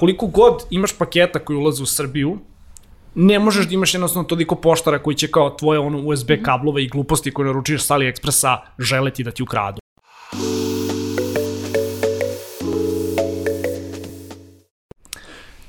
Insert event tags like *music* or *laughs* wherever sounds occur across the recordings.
koliko god imaš paketa koji ulaze u Srbiju, ne možeš da imaš jednostavno toliko poštara koji će kao tvoje ono USB kablove i gluposti koje naručiš sa AliExpressa želeti da ti ukradu.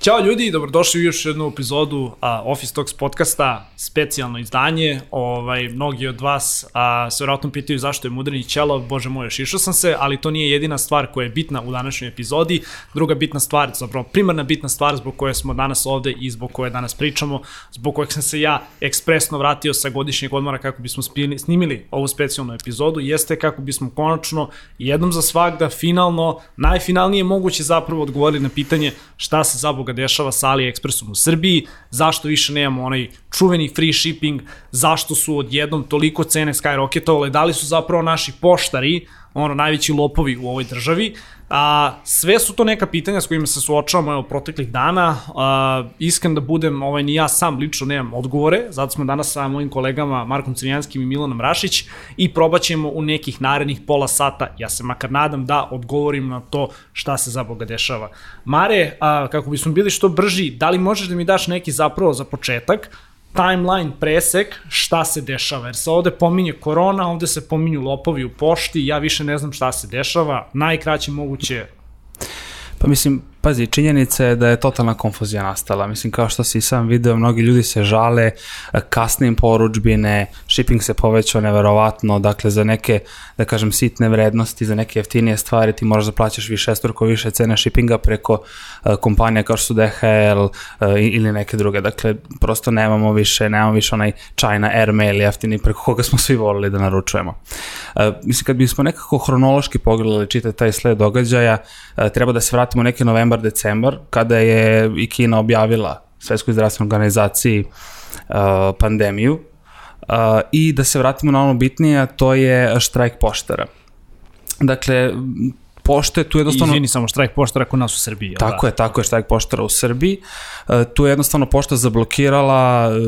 Ćao ljudi, dobrodošli u još jednu epizodu a, Office Talks podcasta, specijalno izdanje. Ovaj, mnogi od vas a, se vjerojatno pitaju zašto je Mudrni ćelo, bože moj, još išao sam se, ali to nije jedina stvar koja je bitna u današnjoj epizodi. Druga bitna stvar, zapravo primarna bitna stvar zbog koje smo danas ovde i zbog koje danas pričamo, zbog kojeg sam se ja ekspresno vratio sa godišnjeg odmora kako bismo spili, snimili ovu specijalnu epizodu, jeste kako bismo konačno jednom za svakda finalno, najfinalnije moguće zapravo odgovorili na pitanje šta se za Boga toga dešava sa AliExpressom u Srbiji, zašto više nemamo onaj čuveni free shipping, zašto su odjednom toliko cene skyrocketovale, da li su zapravo naši poštari, ono, najveći lopovi u ovoj državi. A, sve su to neka pitanja s kojima se suočavamo evo, proteklih dana. A, iskren da budem, ovaj, ni ja sam lično nemam odgovore, zato smo danas sa mojim kolegama Markom Crnjanskim i Milanom Rašić i probat ćemo u nekih narednih pola sata, ja se makar nadam da odgovorim na to šta se za Boga dešava. Mare, a, kako bismo bili što brži, da li možeš da mi daš neki zapravo za početak, timeline presek šta se dešava, jer se ovde pominje korona, ovde se pominju lopovi u pošti, ja više ne znam šta se dešava, najkraće moguće Pa mislim, Pazi, činjenica je da je totalna konfuzija nastala. Mislim, kao što si sam video, mnogi ljudi se žale, kasnim poručbine, shipping se povećao neverovatno, dakle za neke, da kažem, sitne vrednosti, za neke jeftinije stvari ti možeš da plaćaš više struko više cene shippinga preko uh, kompanija kao što su DHL uh, ili neke druge. Dakle, prosto nemamo više, nemamo više onaj China Airmail jeftini preko koga smo svi volili da naručujemo. Uh, mislim, kad bismo nekako hronološki pogledali čitati taj sled događaja, treba da se vratimo neke novembre novembar, decembar, kada je i Kina objavila Svetskoj zdravstvenoj organizaciji uh, pandemiju uh, i da se vratimo na ono bitnije, to je štrajk poštara. Dakle, pošte tu jednostavno... Izvini, samo štrajk poštara kod nas u Srbiji. Tako da? je, tako je, štrajk poštara u Srbiji. E, tu je jednostavno pošta zablokirala, e,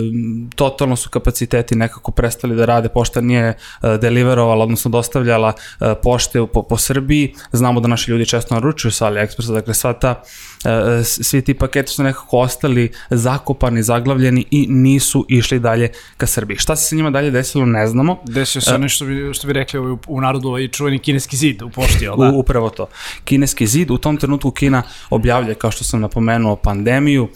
totalno su kapaciteti nekako prestali da rade, pošta nije e, deliverovala, odnosno dostavljala pošte po, po Srbiji. Znamo da naši ljudi često naručuju sa AliExpressa, dakle sva ta, svi ti paketi su nekako ostali zakopani, zaglavljeni i nisu išli dalje ka Srbiji. Šta se sa njima dalje desilo, ne znamo. Desio se nešto što bi, što bi rekli u, u narodu ovaj čuveni kineski zid u pošti, da? Upravo to. Kineski zid, u tom trenutku Kina objavlja, kao što sam napomenuo, pandemiju,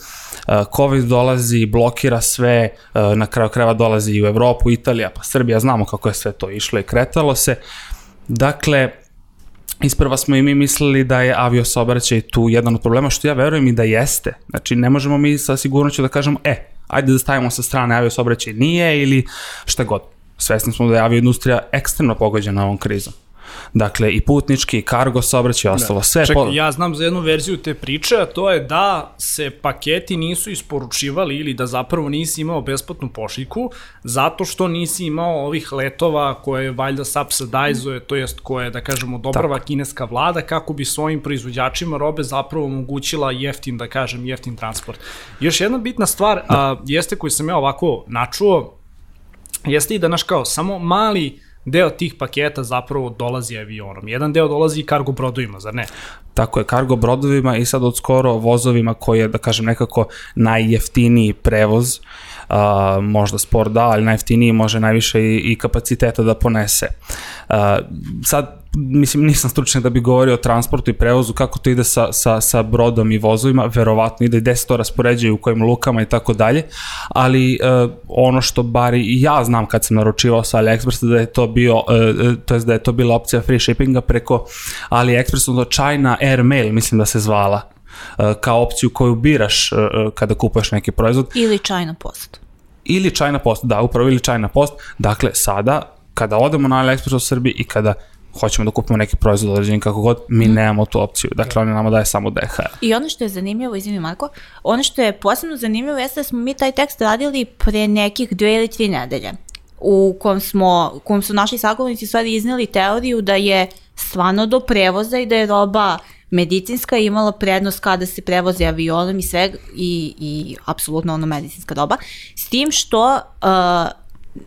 COVID dolazi, blokira sve, na kraju kreva dolazi i u Evropu, Italija, pa Srbija, znamo kako je sve to išlo i kretalo se. Dakle, Isprva smo i mi mislili da je avio saobraćaj tu jedan od problema, što ja verujem i da jeste. Znači, ne možemo mi sa sigurnoću da kažemo, e, ajde da stavimo sa strane avio saobraćaj nije ili šta god. Svesni smo da je avio industrija ekstremno pogođena ovom krizom. Dakle, i putnički, i kargo saobraćaj, ostalo da. sve. Čekaj, po... ja znam za jednu verziju te priče, a to je da se paketi nisu isporučivali ili da zapravo nisi imao besplatnu pošiljku, zato što nisi imao ovih letova koje valjda subsidizuje, to jest koje, da kažemo, dobrava Tako. kineska vlada, kako bi svojim proizvođačima robe zapravo omogućila jeftin, da kažem, jeftin transport. Još jedna bitna stvar, da. a, jeste koju sam ja ovako načuo, jeste i da, naš kao, samo mali deo tih paketa zapravo dolazi avionom. Jedan deo dolazi i kargo brodovima, zar ne? Tako je, kargo brodovima i sad od skoro vozovima koji je, da kažem, nekako najjeftiniji prevoz, uh, možda sport da, ali najjeftiniji može najviše i, i kapaciteta da ponese. Uh, sad, mislim, nisam stručnjak da bi govorio o transportu i prevozu, kako to ide sa, sa, sa brodom i vozovima, verovatno ide gde se to raspoređaju, u kojim lukama i tako dalje, ali uh, ono što bari i ja znam kad sam naručivao sa AliExpressa da je to bio, uh, to je da je to bila opcija free shippinga preko AliExpressa, odnosno China Air Mail, mislim da se zvala, kao opciju koju biraš uh, kada kupuješ neki proizvod. Ili China Post. Ili China Post, da, upravo ili China Post. Dakle, sada, kada odemo na AliExpress u Srbiji i kada hoćemo da kupimo neki proizvod određen kako god, mi mm. nemamo tu opciju. Dakle, oni nama daje samo DHL. I ono što je zanimljivo, izvimi Marko, ono što je posebno zanimljivo jeste da smo mi taj tekst radili pre nekih dve ili tri nedelje u kom, smo, u kom su naši sagovornici stvari izneli teoriju da je stvarno do prevoza i da je roba medicinska imala prednost kada se prevozi avionom i sve i, i apsolutno ono medicinska roba. S tim što uh,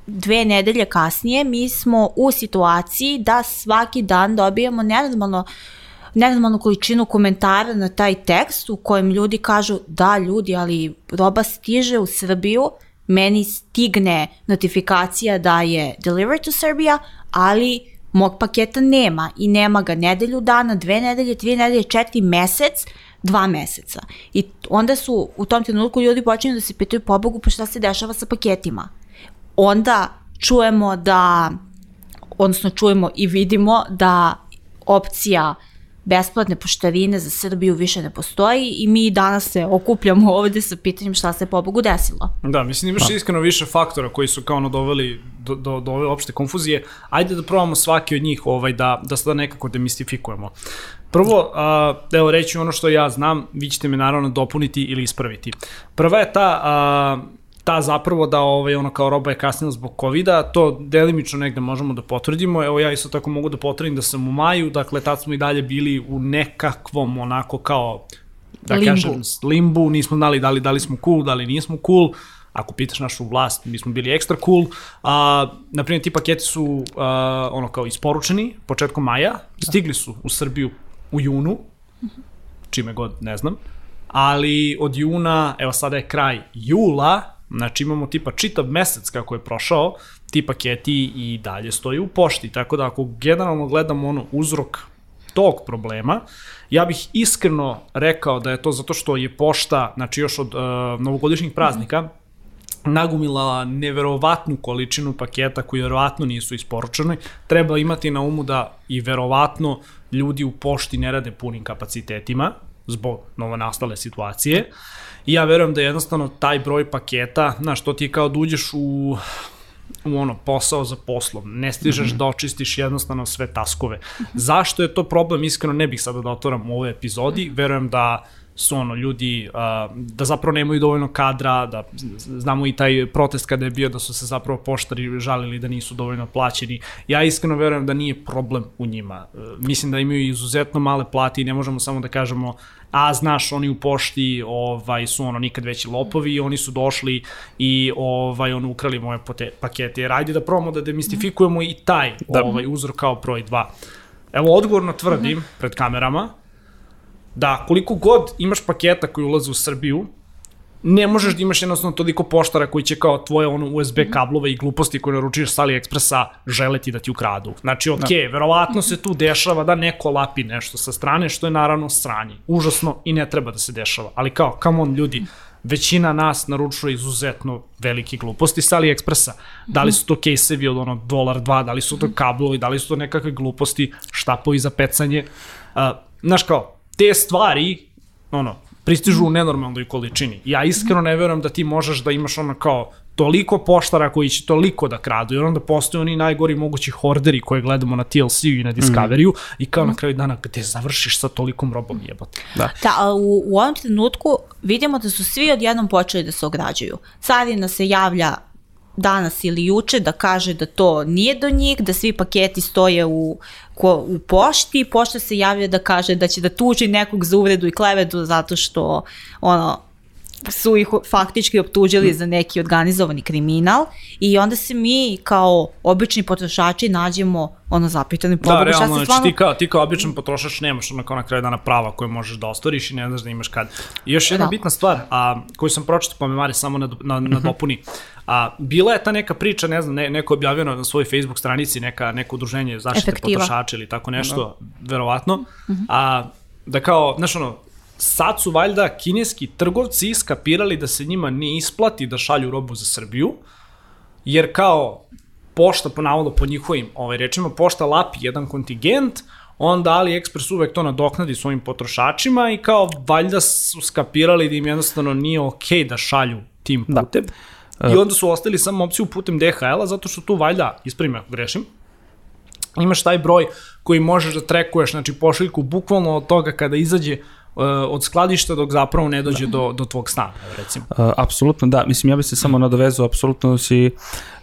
dve nedelje kasnije mi smo u situaciji da svaki dan dobijamo nenormalno nenormalnu količinu komentara na taj tekst u kojem ljudi kažu da ljudi, ali roba stiže u Srbiju, meni stigne notifikacija da je delivered to Serbia, ali mog paketa nema i nema ga nedelju dana, dve nedelje, tri nedelje, četiri mesec, dva meseca. I onda su u tom trenutku ljudi počinju da se pitaju po Bogu pa šta se dešava sa paketima. Onda čujemo da, odnosno čujemo i vidimo da opcija besplatne poštarine za Srbiju više ne postoji i mi danas se okupljamo ovde sa pitanjem šta se po Bogu desilo. Da, mislim imaš da. iskreno više faktora koji su kao ono doveli do, do, do ove opšte konfuzije. Ajde da probamo svaki od njih ovaj, da, da sada nekako demistifikujemo. Prvo, a, evo reći ono što ja znam, vi ćete me naravno dopuniti ili ispraviti. Prva je ta a, ta zapravo da ovaj, ono kao roba je kasnila zbog covid to delimično negde možemo da potvrdimo. Evo ja isto tako mogu da potvrdim da sam u maju, dakle tad smo i dalje bili u nekakvom onako kao da limbu. kažem limbu, nismo znali da li, da li smo cool, da li nismo cool. Ako pitaš našu vlast, mi smo bili ekstra cool. A, naprimjer, ti paketi su a, ono kao isporučeni početkom maja, stigli su u Srbiju u junu, čime god, ne znam, ali od juna, evo sada je kraj jula, Znači imamo tipa čitav mesec kako je prošao, ti paketi i dalje stoji u pošti, tako da ako generalno gledamo ono uzrok tog problema, ja bih iskreno rekao da je to zato što je pošta, znači još od uh, novogodišnjih praznika, nagumila neverovatnu količinu paketa koji verovatno nisu isporučeni. Treba imati na umu da i verovatno ljudi u pošti ne rade punim kapacitetima zbog novonastale situacije. Uh, I ja verujem da jednostavno taj broj paketa, znaš, to ti je kao da uđeš u u ono posao za poslom, ne stižeš mm -hmm. da očistiš jednostavno sve taskove. Zašto je to problem, iskreno ne bih sada da otvoram u ovoj epizodi, verujem da su ono ljudi uh, da zapravo nemaju dovoljno kadra, da znamo i taj protest kada je bio da su se zapravo poštari žalili da nisu dovoljno plaćeni. Ja iskreno verujem da nije problem u njima. Uh, mislim da imaju izuzetno male plate i ne možemo samo da kažemo a znaš oni u pošti ovaj su ono nikad veći lopovi i oni su došli i ovaj on ukrali moje pakete. Jer ajde da probamo da demistifikujemo i taj da. ovaj uzrok kao broj 2. Evo odgovorno tvrdim uh mhm. -huh. pred kamerama da koliko god imaš paketa koji ulaze u Srbiju, ne možeš da imaš jednostavno toliko poštara koji će kao tvoje ono USB mhm. kablove i gluposti koje naručiš sa AliExpressa želeti da ti ukradu. Znači, ok, da. verovatno se tu dešava da neko lapi nešto sa strane, što je naravno sranje. Užasno i ne treba da se dešava. Ali kao, come on, ljudi, većina nas naručuje izuzetno velike gluposti sa AliExpressa. Da li su to kejsevi od ono dolar, dva, da li su to mhm. kablovi, da li su to nekakve gluposti, štapovi za pecanje. Uh, znaš kao, te stvari, ono, pristižu u nenormalnoj količini. Ja iskreno ne verujem da ti možeš da imaš ono kao toliko poštara koji će toliko da kradu, jer onda postoje oni najgori mogući horderi koje gledamo na TLC-u i na Discovery-u mm. i kao na kraju dana gde završiš sa tolikom robom jebote. Da, da a u, u ovom trenutku vidimo da su svi odjednom počeli da se ograđuju. Carina se javlja danas ili juče da kaže da to nije do njih, da svi paketi stoje u, ko, u pošti, pošta se javlja da kaže da će da tuži nekog za uvredu i klevedu zato što ono, su ih faktički optužili za neki organizovani kriminal i onda se mi kao obični potrošači nađemo ono zapitani pobogu. Da, realno, znači stvarno... ti kao, ti kao običan potrošač nemaš ono kao na kraju dana prava koje možeš da ostvariš i ne znaš da imaš kad. I još jedna da. bitna stvar, a, koju sam pročitao pa me Mari samo na, na, na mhm. dopuni, a, bila je ta neka priča, ne znam, ne, neko objavio na svojoj Facebook stranici, neka, neko udruženje zaštite Efektiva. potrošača ili tako nešto, da. verovatno, mhm. a, da kao, znaš ono, sad su valjda kineski trgovci skapirali da se njima ne isplati da šalju robu za Srbiju, jer kao pošta, po navodu po njihovim ovaj, rečima, pošta lapi jedan kontingent, onda AliExpress uvek to nadoknadi svojim potrošačima i kao valjda su skapirali da im jednostavno nije okej okay da šalju tim da. putem. Da. I onda su ostali samo opciju putem DHL-a, zato što tu valjda, ispravim ako grešim, imaš taj broj koji možeš da trekuješ, znači pošiljku bukvalno od toga kada izađe uh, od skladišta dok zapravo ne dođe do, do tvog stana, recimo. Uh, apsolutno da, mislim ja bih se samo nadovezao, apsolutno si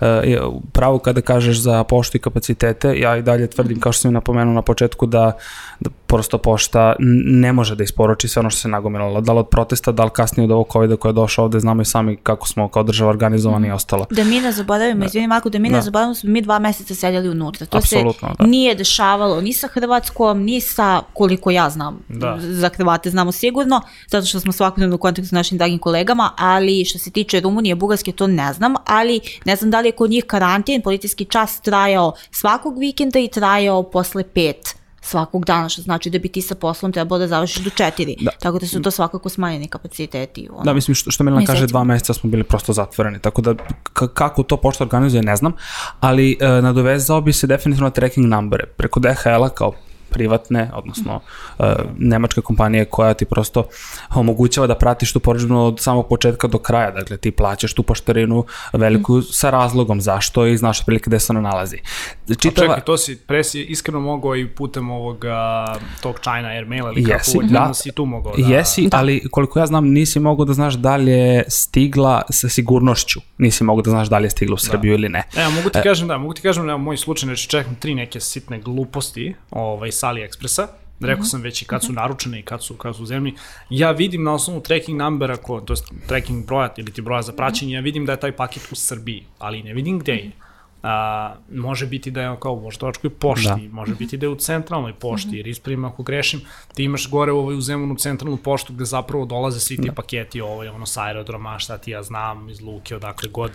uh, je pravo kada kažeš za poštu i kapacitete, ja i dalje tvrdim kao što sam i napomenuo na početku da, da prosto pošta ne može da isporuči sve ono što se nagomilalo, da li od protesta, da li kasnije od ovog COVID-a koja je došao ovde, znamo i sami kako smo kao država organizovani i ostalo. Da mi ne zaboravimo, izvini Marko, da mi ne Da. zaboravimo, smo mi dva meseca sedjeli unutra. To Apsolutno, se da. nije dešavalo ni sa Hrvatskom, ni sa, koliko ja znam, Da. za Hrvate znamo sigurno, zato što smo svakodnevno u kontaktu s našim dragim kolegama, ali što se tiče Rumunije, Bugarske, to ne znam, ali ne znam da li je kod njih karantin, policijski čas trajao svakog vikenda i trajao posle pet svakog dana, što znači da bi ti sa poslom trebalo da završiš do četiri. Da. Tako da su to svakako smanjeni kapaciteti. Ono. Da, mislim, što, što Milana kaže, dva meseca smo bili prosto zatvoreni, tako da kako to pošta organizuje, ne znam, ali e, nadovezao bi se definitivno na tracking numbere. Preko DHL-a kao privatne, odnosno e, nemačke kompanije koja ti prosto omogućava da pratiš tu poređbenu od samog početka do kraja, dakle ti plaćaš tu poštarinu veliku sa razlogom zašto i znaš otprilike gde se ona nalazi. A Čitava, čekaj, to si presi iskreno mogao i putem ovog uh, tog China Airmaila ili kako Jesi, god, da. si tu mogao da... Jesi, ali koliko ja znam nisi mogao da znaš da li je stigla sa sigurnošću. Nisi mogao da znaš da li je stigla u Srbiju ili ne. E, mogu ti kažem, da, mogu ti kažem, na moj slučaj, znači čekam tri neke sitne gluposti ovaj, sa AliExpressa, rekao sam već i kad su naručene i kad su, kad su u zemlji, ja vidim na osnovu tracking numbera, ko, to je tracking broja ili ti broja za praćenje, ja vidim da je taj paket u Srbiji, ali ne vidim gde je. A, može biti da je kao u voštovačkoj pošti, da. može biti da je u centralnoj pošti, jer ispravim ako grešim, ti imaš gore ovaj u Zemunu centralnu poštu gde zapravo dolaze svi ti da. paketi, ovaj, ono sa aerodroma, šta ti ja znam, iz Luke, odakle god.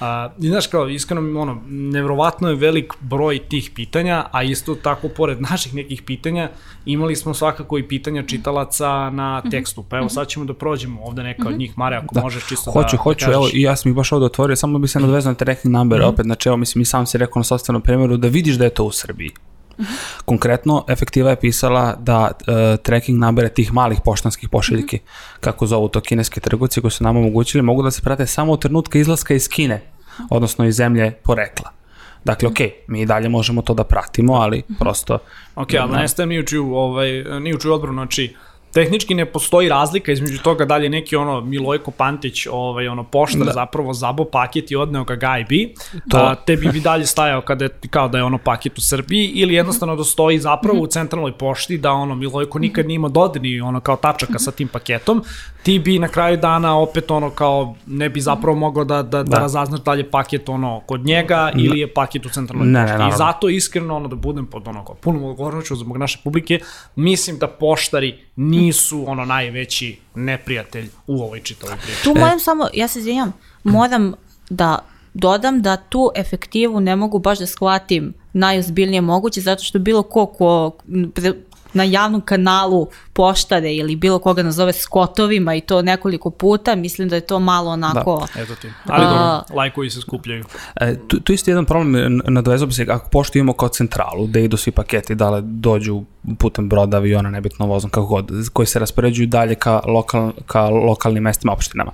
A, I znaš kao, iskreno, ono, nevrovatno je velik broj tih pitanja, a isto tako, pored *laughs* naših nekih pitanja, imali smo svakako i pitanja čitalaca na tekstu. Pa evo, sad ćemo da prođemo ovde neka od njih. Mare, ako da. možeš čisto hoću, da, hoću, da evo, ja sam ih baš ovde otvorio, samo bi se nadvezao na tracking number, mm -hmm. opet, znači, evo, mislim, i sam si rekao na sobstvenom primjeru, da vidiš da je to u Srbiji. Konkretno, efektiva je pisala da uh, tracking numbere tih malih poštanskih pošiljki, mm -hmm. kako zovu to kineske trgovci koji su nam omogućili, mogu da se prate samo od trenutka izlaska iz Kine, odnosno iz zemlje porekla. Dakle, ok, mi i dalje možemo to da pratimo, ali prosto... Ok, ali ne stajem ni u čiju, ovaj, ni u čiju odbranu, znači, tehnički ne postoji razlika između toga da li je neki ono Milojko Pantić ovaj ono poštar da. zapravo zabo paket i odneo ga gajbi to a, tebi bi dalje stajao kada je, kao da je ono paket u Srbiji ili jednostavno da stoji zapravo u centralnoj pošti da ono Milojko nikad nije imao dodirni ono kao tačaka sa tim paketom ti bi na kraju dana opet ono kao ne bi zapravo mogao da, da, da. da razaznaš da li je paket ono kod njega ili je paket u centralnoj Ne, ne, pošti. I naravno. zato iskreno ono da budem pod ono kao punom odgovornošću zbog naše publike, mislim da poštari nisu ono najveći neprijatelj u ovoj čitavoj priči. Tu moram samo, ja se izvinjam, moram da dodam da tu efektivu ne mogu baš da shvatim najozbiljnije moguće, zato što bilo ko ko na javnom kanalu poštare ili bilo koga nazove skotovima i to nekoliko puta, mislim da je to malo onako... Eto ti. Ali A- dobro, lajkovi se skupljaju. E, tu, tu isto jedan problem, nadovezao bi se, ako pošto imamo kao centralu, gde idu svi paketi, da li dođu putem broda, aviona, nebitno vozom, kako god, koji se raspoređuju dalje ka, lokal, ka lokalnim mestima, opštinama.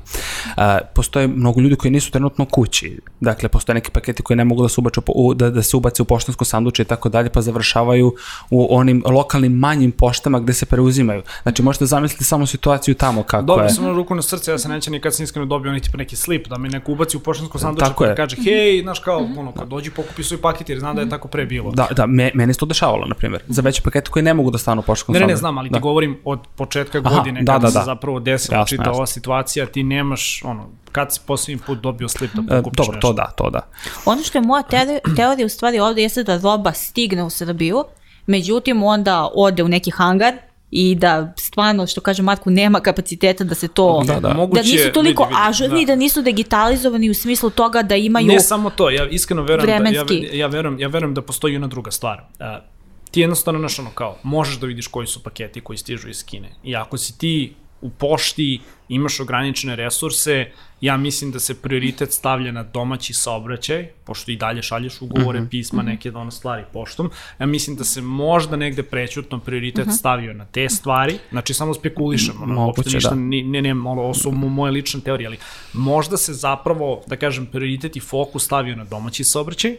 E, postoje mnogo ljudi koji nisu trenutno kući, dakle, postoje neki paketi koji ne mogu da se ubače, po- u, da, da se ubace u poštansko sanduče i tako dalje, pa završavaju u onim lokalnim manjim poštama gde se preuzimaju. Znači, možete zamisliti samo situaciju tamo kako Dobio je. sam ruku na srce, ja se neće nikad sam iskreno dobio onaj tipa neki slip, da mi neko ubaci u poštansko sanduče Tako pa je. kaže, hej, znaš kao, ono, kad dođi pokupi svoj paket jer znam da je tako pre bilo. Da, da, me, mene se to dešavalo, na primjer, za veće pakete koji ne mogu da stanu u poštanskom Ne, ne, ne znam, ali da. ti govorim od početka Aha, godine, da, kada da, se da. zapravo desila Jasno, čita jasno. ova situacija, ti nemaš, ono, kad si posljednji put dobio slip da E, pokupiš dobro, nešto? to da, to da. Ono što je moja teori- teorija u stvari ovde jeste da roba stigne u Srbiju, međutim onda ode u neki hangar i da stvarno, što kaže Marko, nema kapaciteta da se to... Da, da. Moguće da nisu toliko vidi, vidi, ažurni, da. da nisu digitalizovani u smislu toga da imaju... Ne samo to, ja iskreno verujem da, ja, Vremenski. ja, verujem, ja verujem da postoji jedna druga stvar. Uh, ti jednostavno, znaš, ono, kao, možeš da vidiš koji su paketi koji stižu iz Kine. I ako si ti u pošti, imaš ograničene resurse, ja mislim da se prioritet stavlja na domaći saobraćaj, pošto i dalje šalješ ugovore, mm -hmm. pisma, neke ono stvari poštom. Ja mislim da se možda negde prećutno prioritet mm -hmm. stavio na te stvari, znači samo spekulišem, ono, Moguće, uopšte ništa, da. ni, ne, ne, ono, ovo su mo- moje lične teorije, ali možda se zapravo, da kažem, prioritet i fokus stavio na domaći saobraćaj,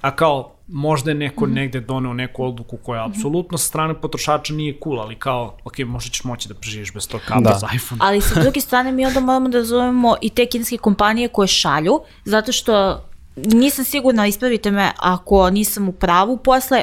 a kao možda je neko negde doneo neku odluku koja apsolutno sa strane potrošača nije cool, ali kao, ok, možda ćeš moći da preživiš bez tog kabla Da. za iPhone. Ali sa *laughs* druge strane mi onda moramo da razumemo i te kineske kompanije koje šalju, zato što nisam sigurna, ispravite me ako nisam u pravu, posle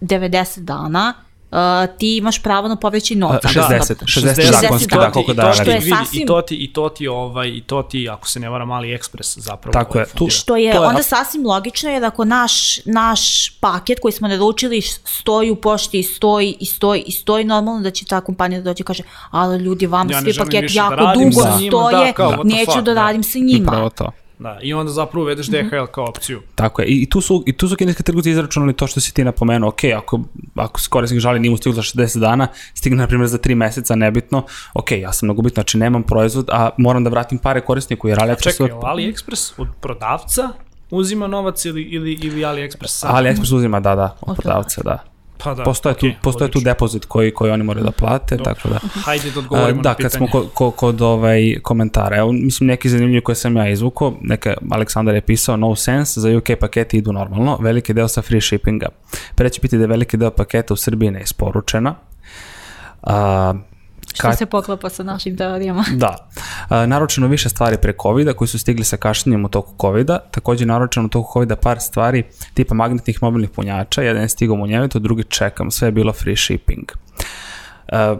90 dana uh, ti imaš pravo na povraćaj novca. A, 60, 60 zakonski, da, da, koliko i dana. to ti Što je sasvim- I to ti, i to ti, ovaj, i to ti, ako se ne varam, AliExpress zapravo. Tako je, tu-. Što je, To je- onda sasvim logično jer ako naš, naš paket koji smo naručili stoji u pošti i stoji i stoji i stoji, normalno da će ta kompanija da dođe i kaže ali ljudi, vam Ja svi više da jako radim dugo stoje, da, kao, neću fuck, da da. radim sa njima. Upravo to. Da, i onda zapravo uvedeš Mhm. DHL kao opciju. Tako je. I, i tu su, i tu su kineski trgovci izračunali to što si ti napomenuo. Ok, ako, ako se korisnik žali nije mu stiglo za 60 dana, stigne na primjer za 3 meseca, nebitno. Ok, ja sam mnogo bitno, znači nemam proizvod, a moram da vratim pare korisniku jer AliExpress... Čekaj, jel AliExpress od prodavca uzima novac ili, ili, ili AliExpress sam? AliExpress uzima, da, da, od Od prodavca, da. Pa da, Postoje, tu, okej, postoje tu depozit koji, koji oni moraju da plate, Dobro. tako da... Hajde da odgovorimo da, na pitanje. kad smo kod, kod, kod ovaj komentara, evo, mislim neki zanimljivi koje sam ja izvukao, neka Aleksandar je pisao no sense, za UK paketi idu normalno, veliki deo sa free shippinga. Pre će biti da je veliki deo paketa u Srbiji neisporučena. A, Što se poklapa sa našim teorijama. da. A, naručeno više stvari pre COVID-a koji su stigli sa kašnjenjem u toku COVID-a, takođe naručeno u toku COVID-a par stvari tipa magnetnih mobilnih punjača, jedan je stigao u njevetu, drugi čekam, sve je bilo free shipping. Uh,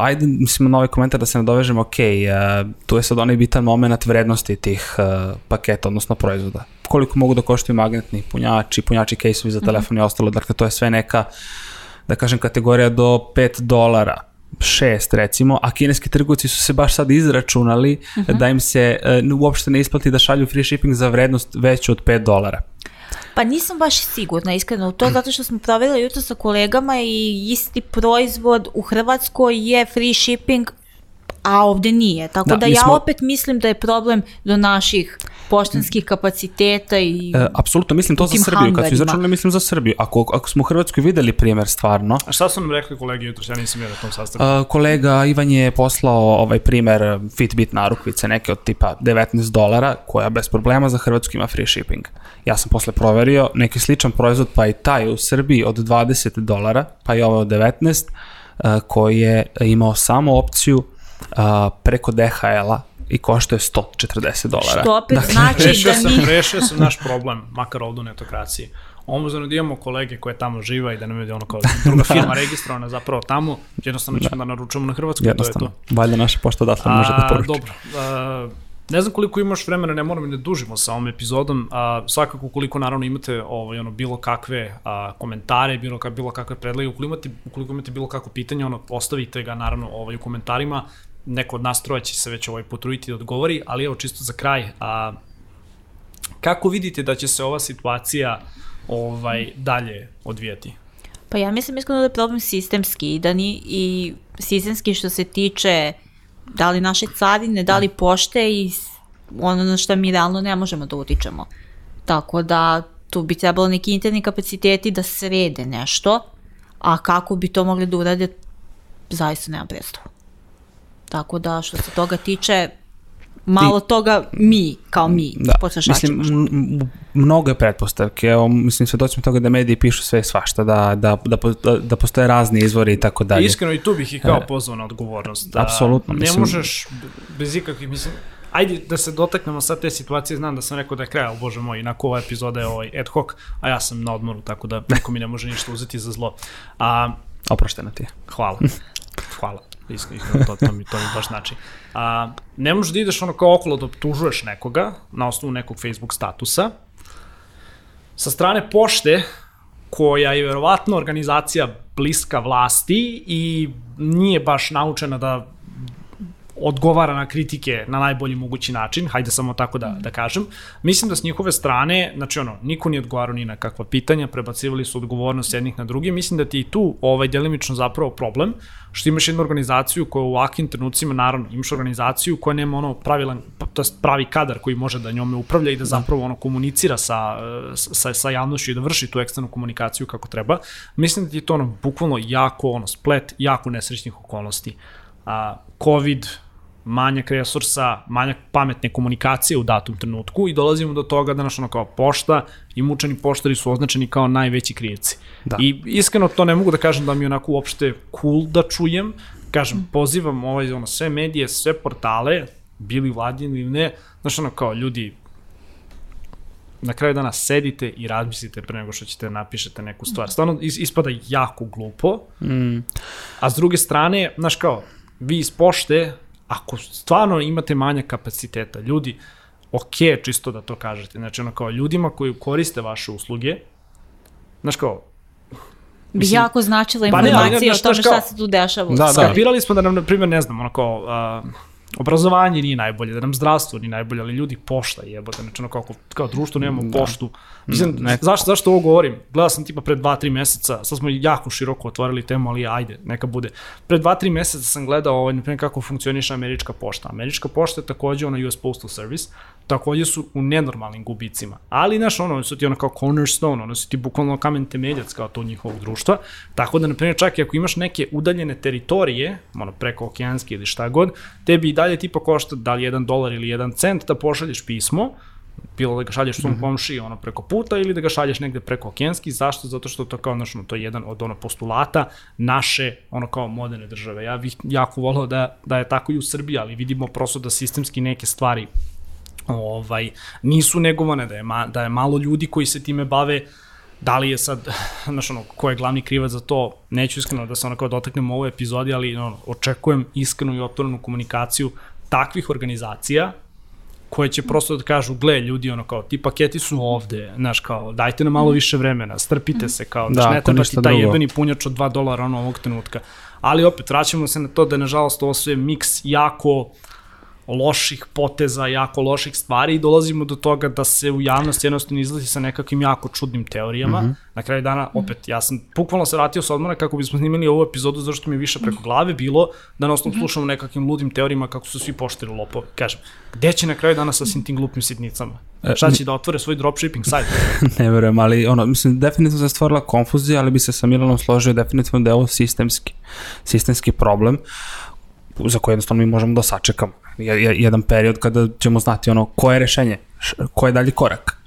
ajde, mislim, na ovaj komentar da se nadovežem, ok, uh, tu je sad onaj bitan moment vrednosti tih uh, paketa, odnosno proizvoda. Koliko mogu da koštaju magnetni punjači, punjači kejsovi za telefon i ostalo, dakle, to je sve neka, da kažem, kategorija do 5 dolara, 6 recimo, a kineski trgovci su se baš sad izračunali da im se uh, uopšte ne isplati da šalju free shipping za vrednost veću od 5 dolara. Pa nisam baš sigurna iskreno u to, *clears throat* zato što smo proveli jutro sa kolegama i isti proizvod u Hrvatskoj je free shipping, a ovde nije. Tako Da, da, ja smo- opet mislim da je problem do naših poštanskih kapaciteta i... E, apsolutno, mislim to za Srbiju. Kad su hangarima. izračunali, mislim za Srbiju. Ako, ako smo u Hrvatskoj videli primer stvarno, A šta su nam rekli kolege jutro, ja nisam bio na tom sastanku. Uh, kolega Ivan je poslao ovaj primer Fitbit narukvice neke od tipa 19 dolara koja bez problema za Hrvatsku ima free shipping. Ja sam posle proverio neki sličan proizvod pa i taj u Srbiji od 20 dolara pa i ovaj od 19 uh, koji je imao samo opciju uh, preko DHL-a i košta je 140 dolara. Što opet znači Rešio da sam, mi... rešio sam naš problem, makar ovdje u netokraciji. Omuzano da imamo kolege koje tamo živa i da nam je ono kao druga firma registrovana zapravo tamo, jednostavno ćemo da naručujemo na Hrvatsku, to je Jednostavno. to. Valjda naša pošta odatle može da A, poruči. Dobro, a, ne znam koliko imaš vremena, ne moramo i da dužimo sa ovom epizodom, a, svakako koliko naravno imate ovaj, ono, bilo kakve a, komentare, bilo, ka, bilo kakve predloge, ukoliko imate, ukoliko imate bilo kakvo pitanje, ono, ostavite ga naravno ovaj, u komentarima, neko od nas troje će se već ovaj, potruditi da odgovori, ali evo čisto za kraj, a, kako vidite da će se ova situacija ovaj dalje odvijati? Pa ja mislim iskreno da je problem sistemski i da ni, i sistemski što se tiče da li naše carine, da li pošte i ono na što mi realno ne možemo da utičemo. Tako da tu bi trebalo neki interni kapaciteti da srede nešto, a kako bi to mogli da urade, zaista nema predstavu. Tako da što se toga tiče, malo toga mi, kao mi, Da, potrošači. mislim, m- m- mnogo je pretpostavke, evo, mislim, svedoci toga da mediji pišu sve i svašta, da, da, da, da, da postoje razni izvori i tako dalje. Iskreno i tu bih ih kao E, pozvao na odgovornost. Da apsolutno, Ne mislim- možeš bez ikakvih, mislim, ajde da se dotaknemo sad te situacije, znam da sam rekao da je kraj, ali bože moj, inako ova epizoda je ovaj ad hoc, a ja sam na odmoru, tako da niko mi ne može ništa uzeti za zlo. A, Oprošteno ti je. hvala. *laughs* Hvala. Iskreno, to, to, mi, to mi baš znači. A, ne možeš da ideš ono kao okolo da optužuješ nekoga na osnovu nekog Facebook statusa. Sa strane pošte, koja je verovatno organizacija bliska vlasti i nije baš naučena da odgovara na kritike na najbolji mogući način, hajde samo tako da, da kažem. Mislim da s njihove strane, znači ono, niko nije odgovarao ni na kakva pitanja, prebacivali su odgovornost jednih na drugi. Mislim da ti i tu ovaj delimično zapravo problem, što imaš jednu organizaciju koja u ovakvim trenucima, naravno, imaš organizaciju koja nema ono pravilan, to jest pravi kadar koji može da njome upravlja i da zapravo ono komunicira sa, sa, sa javnošću i da vrši tu eksternu komunikaciju kako treba. Mislim da ti je to ono bukvalno jako ono splet, jako nesrećnih okolnosti. A, COVID, manjak resursa, manjak pametne komunikacije u datom trenutku i dolazimo do toga da naš ono kao pošta i mučani poštari su označeni kao najveći krivci. Da. I iskreno to ne mogu da kažem da mi je onako uopšte cool da čujem, kažem, pozivam ovaj, ono, sve medije, sve portale, bili vladini ili ne, znaš ono kao ljudi, na kraju dana sedite i razmislite pre nego što ćete napišete neku stvar. Stvarno is- ispada jako glupo, Mm. a s druge strane, znaš kao, vi iz pošte, ako stvarno imate manja kapaciteta, ljudi, ok čisto da to kažete, znači ono kao ljudima koji koriste vaše usluge, znaš kao, Bi Mislim, jako značila pa ne, informacija znaš, o tome kao- šta se tu dešava. Da, da. skapirali smo da nam, na primjer, ne znam, ono kao, a, obrazovanje nije najbolje, da nam zdravstvo nije najbolje, ali ljudi pošta jebote, znači ono kao, kao društvo nemamo Da. poštu. Mislim, Ne- zašto, zašto ovo govorim? Gledao sam tipa pre 2-3 meseca, sad smo jako široko otvorili temu, ali ajde, neka bude. Pre 2-3 meseca sam gledao, ovaj, na primjer, kako funkcioniše američka pošta. Američka pošta je takođe ono US Postal Service, takođe su u nenormalnim gubicima. Ali, znaš, ono, su ti ono kao cornerstone, ono su ti bukvalno kamen temeljac kao to njihovog društva. Tako da, na primjer, čak i ako imaš neke udaljene teritorije, ono, preko okeanske ili šta god, tebi i dalje tipa košta da li 1 dolar ili 1 cent da pošalješ pismo, bilo da ga šalješ svom -hmm. komšiji ono preko puta ili da ga šalješ negde preko okenski, zašto? Zato što to kao ono, to je jedan od ono postulata naše ono kao moderne države. Ja bih jako volao da, da je tako i u Srbiji, ali vidimo prosto da sistemski neke stvari ovaj, nisu negovane, da je, ma, da je malo ljudi koji se time bave, da li je sad, *laughs* znaš ono, ko je glavni krivac za to, neću iskreno da se ono kao dotaknem u ovoj epizodi, ali ono, očekujem iskrenu i otvorenu komunikaciju takvih organizacija koje će prosto da kažu, gle, ljudi, ono kao, ti paketi su ovde, znaš, kao, dajte nam malo više vremena, strpite se, kao, Da, znaš, ne ako treba ti taj drugo. jebeni punjač od 2 dolara ono ovog trenutka. Ali opet, vraćamo se na to da je, nažalost, ovo sve miks jako loših poteza, jako loših stvari i dolazimo do toga da se u javnosti jednostavno izlazi sa nekakvim jako čudnim teorijama. Mm -hmm. Na kraju dana, opet, ja sam bukvalno se vratio sa odmora kako bismo snimili ovu epizodu zašto mi je više preko glave bilo da na osnovu slušamo nekakvim ludim teorijama kako su svi poštiri lopovi. Kažem, gde će na kraju dana sa svim tim glupim sitnicama? Šta će da otvore svoj dropshipping sajt? *laughs* ne verujem, ali ono, mislim, definitivno se stvorila konfuzija, ali bi se sa Milanom složio definitivno da je ovo sistemski, sistemski problem za koje jednostavno mi možemo da sačekamo. Je- je- Jedan period kada ćemo znati ono koje je rešenje, š- ko je dalji korak.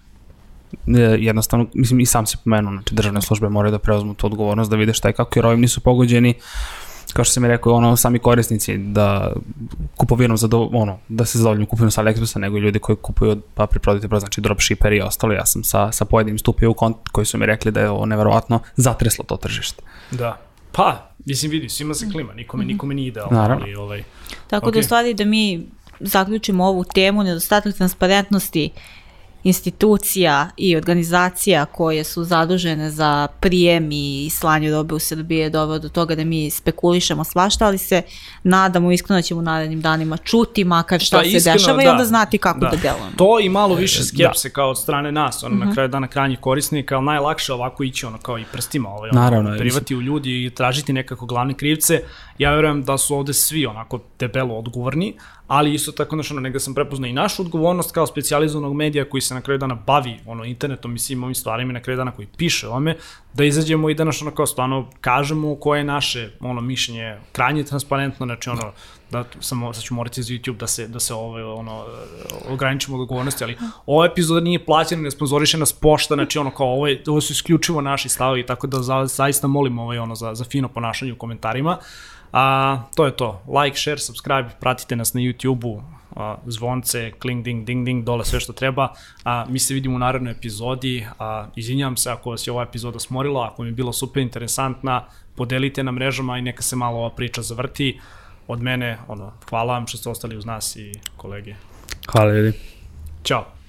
E, jednostavno, mislim i sam si pomenuo, znači državne službe moraju da preuzmu tu odgovornost da vide šta je kako, jer ovim nisu pogođeni kao što sam mi rekao, ono, sami korisnici da kupovinom zado, ono, da se zadovoljno kupuju sa AliExpressa, nego i ljudi koji kupuju od pa preprodajte pro, znači dropshipperi i ostalo. Ja sam sa, sa pojedinim stupio u kontakt koji su mi rekli da je ovo neverovatno zatreslo to tržište. Da. Pa, mislim, vidi, svima se klima, nikome, nikome nije idealno, Naravno. ali ovaj, Tako da Ok. u stvari da mi zaključimo ovu temu, nedostatak transparentnosti institucija i organizacija koje su zadužene za prijem i slanje robe u Srbiji je doveo do toga da mi spekulišemo svašta, ali se nadamo iskreno da ćemo u narednim danima čuti makar šta Pa, se iskreno, dešava i da. onda znati kako da, Da. delujemo. To i malo više skepse kao od strane nas, ono, na kraju dana krajnjih korisnika, ali najlakše ovako ići ono kao i prstima, ovaj, ono, Naravno, privati u ljudi i tražiti nekako glavne krivce. Ja verujem da su ovde svi onako debelo odgovorni, ali isto tako, znaš, ono, negde sam prepoznao i našu odgovornost kao specijalizovanog medija koji se na kraju dana bavi ono, internetom i svim ovim stvarima i na kraju dana koji piše o ome, da izađemo i da ono kao stvarno kažemo koje je naše ono mišljenje krajnje transparentno, znači ono da samo sad ću morati za YouTube da se da se ovaj ono ograničimo od odgovornosti, ali ova epizoda nije plaćena, ne sponzoriše nas pošta, znači ono kao ovo, je, ovo su isključivo naši stavovi, tako da za, zaista molim ovaj ono za za fino ponašanje u komentarima. A to je to. Like, share, subscribe, pratite nas na YouTube-u, zvonce, kling, ding, ding, ding, dole sve što treba. A, mi se vidimo u narednoj epizodi. A, izvinjam se ako vas je ova epizoda smorila, ako mi je bila super interesantna, podelite na mrežama i neka se malo ova priča zavrti. Od mene, ono, hvala vam što ste ostali uz nas i kolege. Hvala ljudi. Ćao!